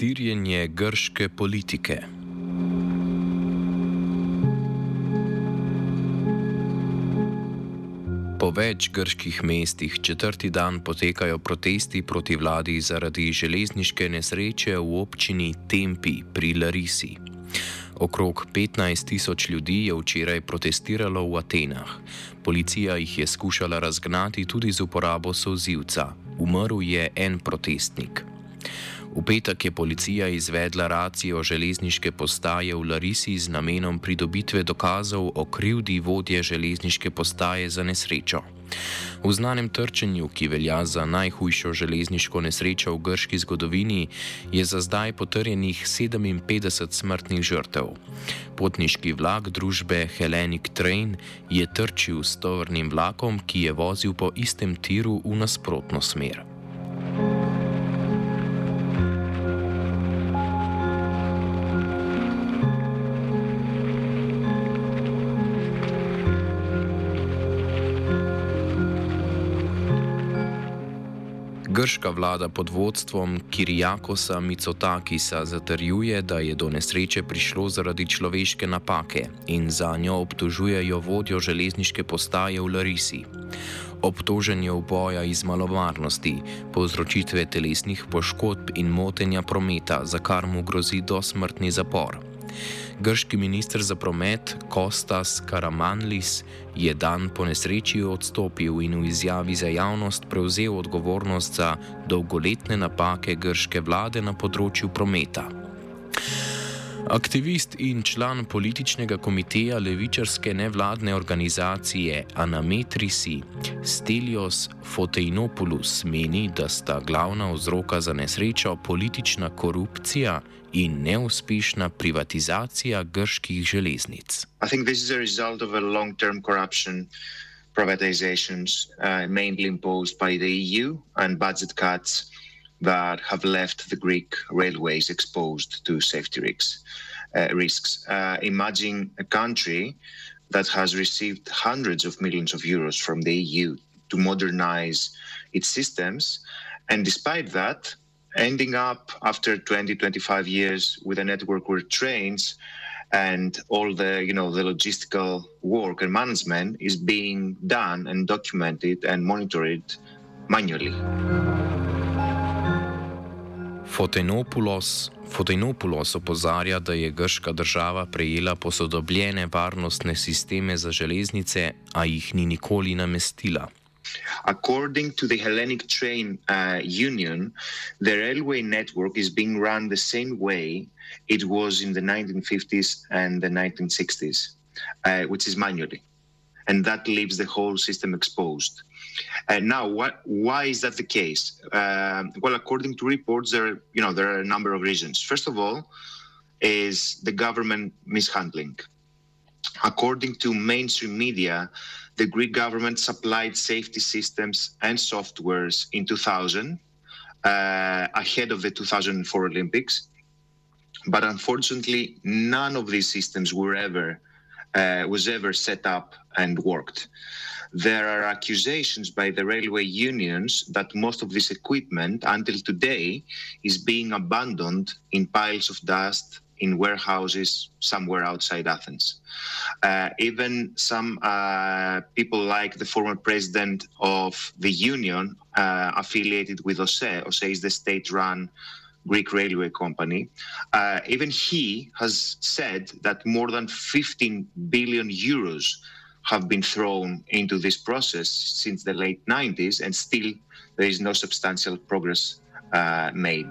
Iztirjenje grške politike. Po več grških mestih četrti dan potekajo protesti proti vladi zaradi železniške nesreče v občini Tempi pri Larisi. Okrog 15 tisoč ljudi je včeraj protestiralo v Atenah. Policija jih je skušala razgnati tudi z uporabo sozivca. Umrl je en protestnik. V petek je policija izvedla racijo železniške postaje v Larisi z namenom pridobitve dokazov o krivdi vodje železniške postaje za nesrečo. V znanem trčenju, ki velja za najhujšo železniško nesrečo v grški zgodovini, je za zdaj potrjenih 57 smrtnih žrtev. Potniški vlak družbe Hellenic Train je trčil s tovrnim vlakom, ki je vozil po istem tiru v nasprotno smer. Grška vlada pod vodstvom Kirijakosa Micotakisa zatrjuje, da je do nesreče prišlo zaradi človeške napake in za njo obtožujejo vodjo železniške postaje v Larisi. Obtožen je uboja iz malomarnosti, povzročitve telesnih poškodb in motenja prometa, za kar mu grozi dosmrtni zapor. Grški ministr za promet Kostas Karamanlis je dan po nesreči odstopil in v izjavi za javnost prevzel odgovornost za dolgoletne napake grške vlade na področju prometa. Aktivist in član političnega komiteja levičarske nevladne organizacije Anametrisi Stelios Foteinopoulos meni, da sta glavna vzroka za nesrečo politična korupcija in neuspešna privatizacija grških železnic. Privatizations uh, mainly imposed by the EU and budget cuts that have left the Greek railways exposed to safety risks. Uh, risks. Uh, imagine a country that has received hundreds of millions of euros from the EU to modernize its systems, and despite that, ending up after 20 25 years with a network where trains and all the you know the logistical work and management is being done and documented and monitored manually Fotenopoulos, Fotenopoulos opozarja, da je grška država prejela posodobljene varnostne sisteme za železnice, a jih ni nikoli namestila. According to the Hellenic Train uh, Union, the railway network is being run the same way it was in the 1950s and the 1960s, uh, which is manually. And that leaves the whole system exposed. Uh, now, what, why is that the case? Uh, well, according to reports, there, you know, there are a number of reasons. First of all, is the government mishandling. According to mainstream media, the Greek government supplied safety systems and softwares in 2000 uh, ahead of the 2004 Olympics. But unfortunately, none of these systems were ever uh, was ever set up and worked. There are accusations by the railway unions that most of this equipment, until today, is being abandoned in piles of dust in warehouses somewhere outside Athens. Uh, even some uh, people like the former president of the union uh, affiliated with OSE, OSE is the state run Greek railway company, uh, even he has said that more than 15 billion euros have been thrown into this process since the late 90s, and still there is no substantial progress uh, made.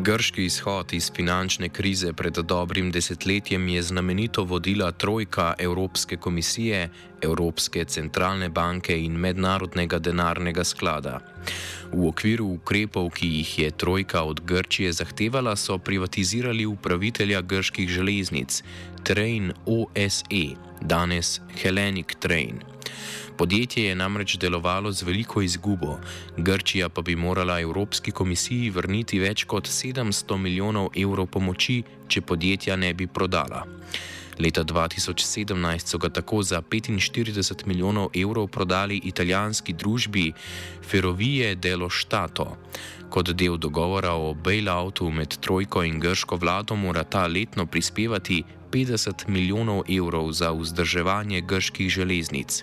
Grški izhod iz finančne krize pred dobrim desetletjem je znamenito vodila trojka Evropske komisije, Evropske centralne banke in Mednarodnega denarnega sklada. V okviru ukrepov, ki jih je trojka od Grčije zahtevala, so privatizirali upravitelja grških železnic, Train OSE, danes Hellenic Train. Podjetje je namreč delovalo z veliko izgubo, Grčija pa bi morala Evropski komisiji vrniti več kot 700 milijonov evrov pomoči, če podjetja ne bi prodala. Leta 2017 so ga tako za 45 milijonov evrov prodali italijanski družbi Ferrovie dello Stato. Kot del dogovora o bailoutu med Trojko in grško vlado mora ta letno prispevati 50 milijonov evrov za vzdrževanje grških železnic.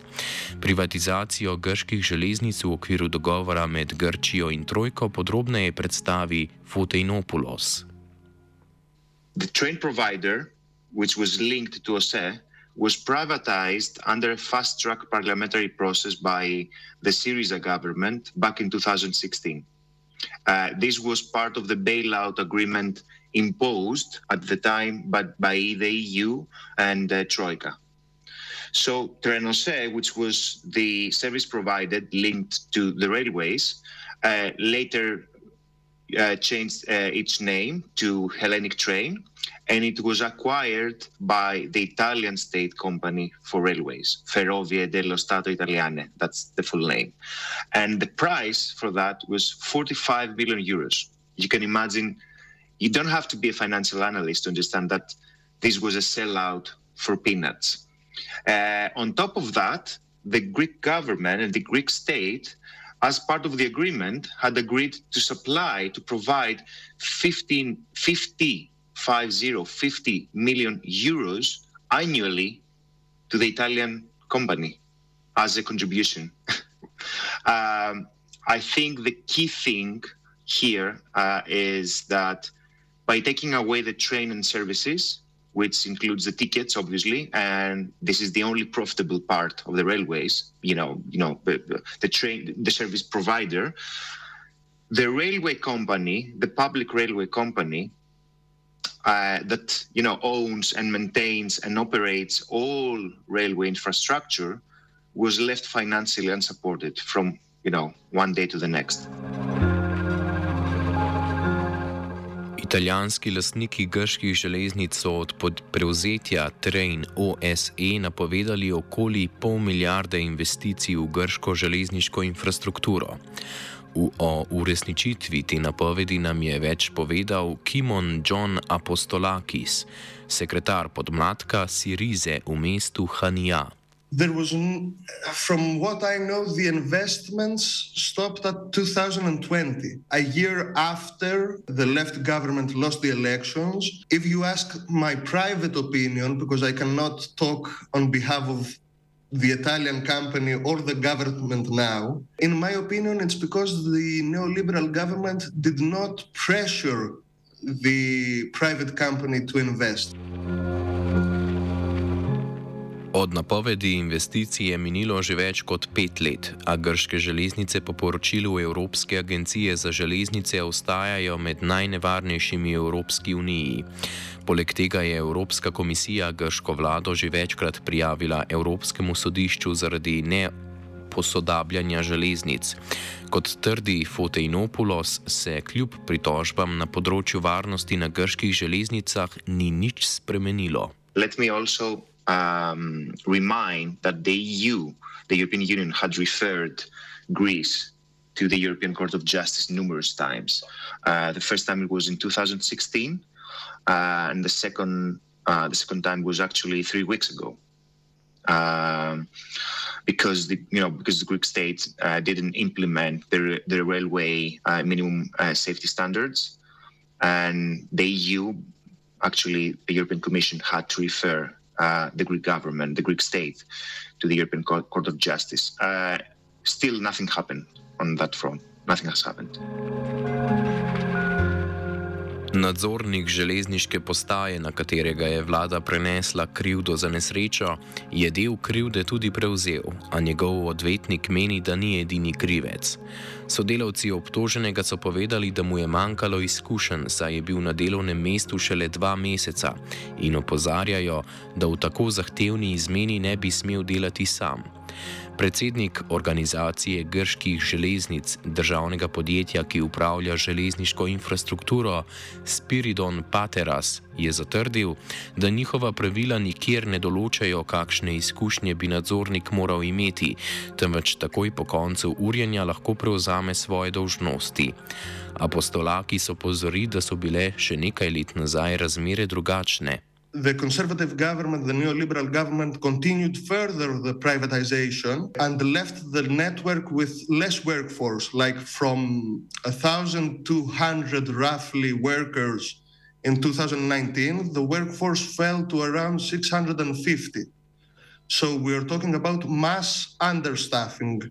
Privatizacijo grških železnic v okviru dogovora med Grčijo in Trojko podrobneje predstavi Foteinopulos. The train provider, which was linked to OSE, was privatized under a fast track parliamentary process by the Syriza government back in 2016. Uh, this was part of the bailout agreement imposed at the time but by the EU and uh, Troika. So Train OSE, which was the service provided linked to the railways, uh, later uh, changed uh, its name to Hellenic Train, and it was acquired by the Italian state company for railways, Ferrovie dello Stato Italiane. That's the full name. And the price for that was 45 million euros. You can imagine, you don't have to be a financial analyst to understand that this was a sellout for peanuts. Uh, on top of that, the Greek government and the Greek state as part of the agreement, had agreed to supply, to provide 15, 50, 50, 50 million euros annually to the Italian company as a contribution. um, I think the key thing here uh, is that by taking away the train and services, which includes the tickets, obviously, and this is the only profitable part of the railways. You know, you know, the, the train, the service provider, the railway company, the public railway company. Uh, that you know owns and maintains and operates all railway infrastructure was left financially unsupported from you know one day to the next. Italijanski lastniki grških železnic so od prevzetja Train OSE napovedali okoli pol milijarde investicij v grško železniško infrastrukturo. V, o uresničitvi te napovedi nam je več povedal Kimon John Apostolakis, sekretar podmladka Sirize v mestu Hanija. There was, from what I know, the investments stopped at 2020, a year after the left government lost the elections. If you ask my private opinion, because I cannot talk on behalf of the Italian company or the government now, in my opinion, it's because the neoliberal government did not pressure the private company to invest. Od napovedi investicij je minilo že več kot pet let, a grške železnice po poročilu Evropske agencije za železnice ostajajo med najnevarnejšimi v Evropski uniji. Poleg tega je Evropska komisija grško vlado že večkrat prijavila Evropskemu sodišču zaradi neposodabljanja železnic. Kot trdi Foteinopulos, se kljub pritožbam na področju varnosti na grških železnicah ni nič spremenilo. Let me also um, remind that the EU, the European Union, had referred Greece to the European Court of Justice numerous times. Uh, the first time it was in 2016, uh, and the second uh, the second time was actually three weeks ago. Um, because the you know because the Greek state uh, didn't implement the the railway uh, minimum uh, safety standards, and the EU, actually the European Commission, had to refer uh, the Greek government, the Greek state, to the European Court of Justice. Uh, still, nothing happened on that front. Nothing has happened. Nadzornik železniške postaje, na katerega je vlada prenesla krivdo za nesrečo, je del krivde tudi prevzel, a njegov odvetnik meni, da ni edini krivec. Sodelavci obtoženega so povedali, da mu je manjkalo izkušenj, saj je bil na delovnem mestu šele dva meseca in opozarjajo, da v tako zahtevni izmeni ne bi smel delati sam. Predsednik organizacije grških železnic, državnega podjetja, ki upravlja železniško infrastrukturo, Spiridon Pateras, je zatrdil, da njihova pravila nikjer ne določajo, kakšne izkušnje bi nadzornik moral imeti, temveč takoj po koncu urjenja lahko prevzame svoje dolžnosti. Apostolaki so pozorili, da so bile še nekaj let nazaj razmere drugačne. The conservative government, the neoliberal government, continued further the privatization and left the network with less workforce, like from 1,200 roughly workers in 2019, the workforce fell to around 650. So we're talking about mass understaffing.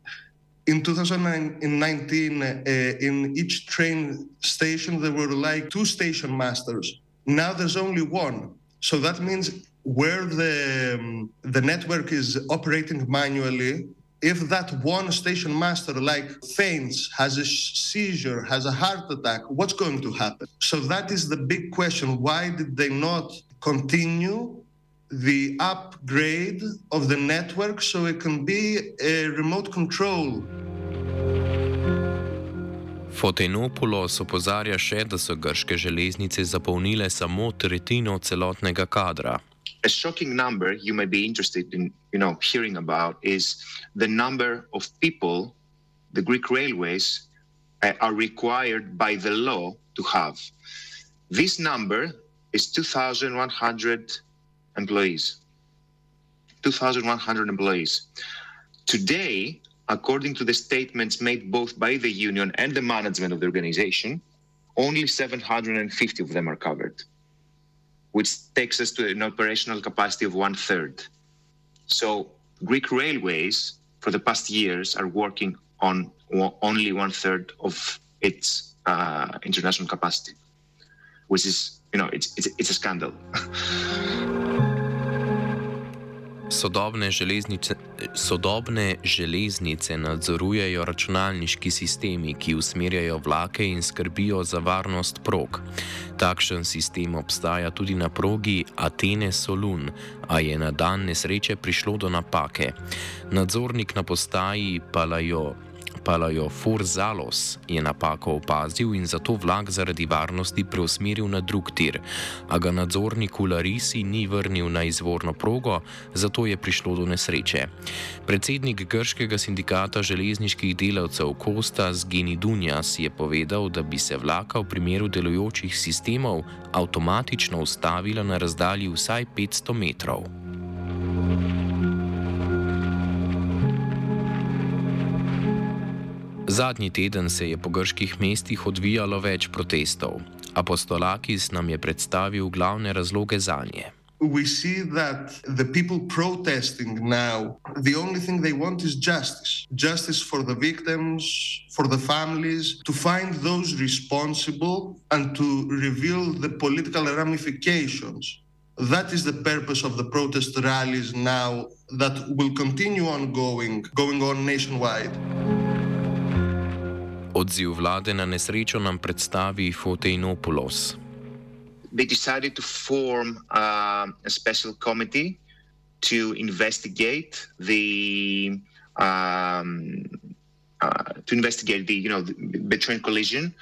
In 2019, uh, in each train station, there were like two station masters. Now there's only one. So that means where the, um, the network is operating manually, if that one station master like faints, has a seizure, has a heart attack, what's going to happen? So that is the big question. Why did they not continue the upgrade of the network so it can be a remote control? Fotenopoulos opozarja še, da so grške železnice zapolnile samo tretjino celotnega kadra. A shocking number you may be interested in, you know, hearing about is the number of people the Greek railways uh, are required by the law to have. This number is 2,100 employees. 2,100 employees. Today, according to the statements made both by the union and the management of the organization, only 750 of them are covered, which takes us to an operational capacity of one third. So, Greek railways for the past years are working on only one third of its uh, international capacity, which is, you know, it's, it's, it's a scandal. Sodobne železnice, sodobne železnice nadzorujejo računalniški sistemi, ki usmerjajo vlake in skrbijo za varnost prog. Takšen sistem obstaja tudi na progi Atene-Solun, a je na dan nesreče prišlo do napake. Nadzornik na postaji Palajo Palajo Forzalos je napako opazil in zato vlak zaradi varnosti preusmeril na drug tir, a ga nadzornik Larisi ni vrnil na izvorno progo, zato je prišlo do nesreče. Predsednik grškega sindikata železniških delavcev Kostas Genidunjas je povedal, da bi se vlaka v primeru delujočih sistemov avtomatično ustavila na razdalji vsaj 500 metrov. Zadnji teden se je po grških mestih odvijalo več protestov. Apostolakis nam je predstavil glavne razloge za nje. We see that the people protesting now, the only thing they want is justice. Justice for the victims, for the families, to find those responsible and to reveal the political ramifications. That is the purpose of the protest rallies now that will continue on going, going on nationwide. Odziv vlade na nesrečo nam predstavi Foteinopoulos. They decided to form uh, a special committee to investigate the um, uh, to investigate the you know the, the train collision.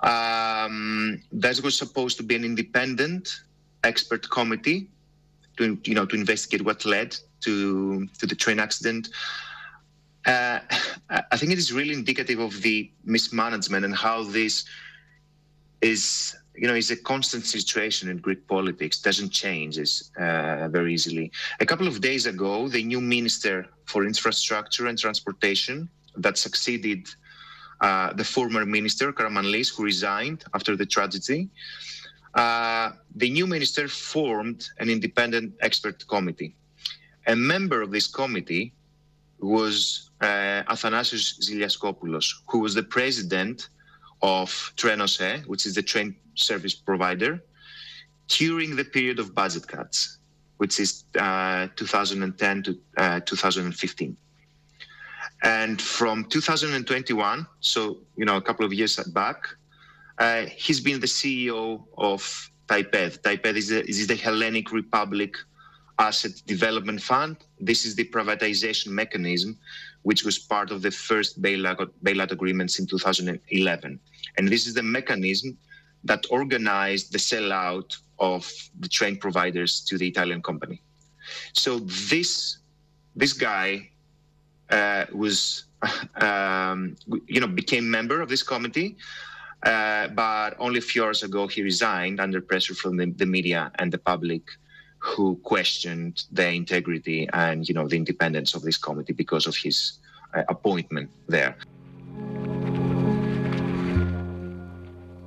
Um, that was supposed to be an independent expert committee to you know to investigate what led to to the train accident. Uh, I think it is really indicative of the mismanagement and how this is, you know, is a constant situation in Greek politics. Doesn't change uh, very easily. A couple of days ago, the new minister for infrastructure and transportation that succeeded uh, the former minister Karamanlis, who resigned after the tragedy. Uh, the new minister formed an independent expert committee. A member of this committee was uh, Athanasios Ziliaskopoulos, who was the president of Train OSE, which is the train service provider, during the period of budget cuts, which is uh, 2010 to uh, 2015. And from 2021, so you know, a couple of years back, uh, he's been the CEO of Taiped. Taiped is, is the Hellenic Republic Asset Development Fund. This is the privatization mechanism which was part of the first bailout, bailout agreements in 2011. And this is the mechanism that organized the sellout of the train providers to the Italian company. So this this guy uh, was, um, you know, became member of this committee, uh, but only a few hours ago he resigned under pressure from the, the media and the public who questioned the integrity and you know the independence of this committee because of his uh, appointment there.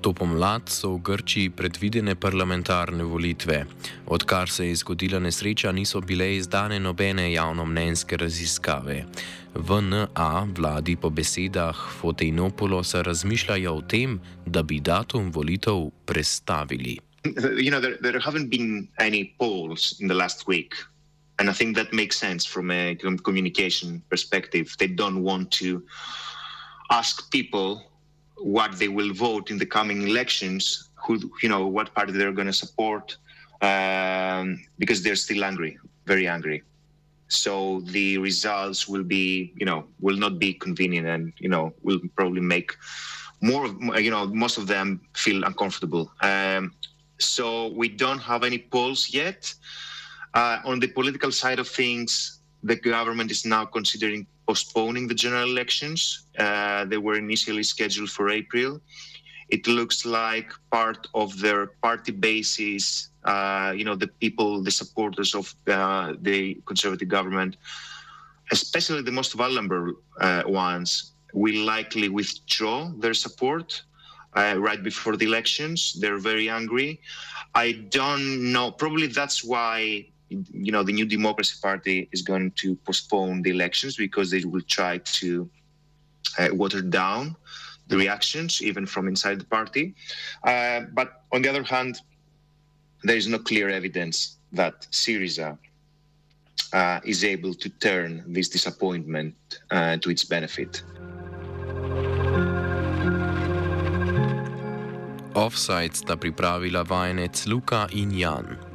To pomlad so v Grčiji predvidene parlamentarne volitve. Odkar se je zgodila nesreča, niso bile izdane nobene javnomnenjske raziskave. V NA vladi po besedah Foteinopolosa razmišljajo o tem, da bi datum volitev prestavili. You know, there, there haven't been any polls in the last week. And I think that makes sense from a communication perspective. They don't want to ask people what they will vote in the coming elections, who, you know, what party they're going to support, um, because they're still angry, very angry. So the results will be, you know, will not be convenient and, you know, will probably make more, you know, most of them feel uncomfortable. Um, so we don't have any polls yet. Uh, on the political side of things, the government is now considering postponing the general elections. Uh, they were initially scheduled for April. It looks like part of their party bases, uh, you know, the people, the supporters of uh, the conservative government, especially the most vulnerable uh, ones, will likely withdraw their support uh, right before the elections. They're very angry. I don't know. Probably that's why you know the New Democracy Party is going to postpone the elections because they will try to uh, water down the reactions, even from inside the party. Uh, but on the other hand, there is no clear evidence that Syriza uh, is able to turn this disappointment uh, to its benefit. Offside sta pripravila vajenec Luka in Jan.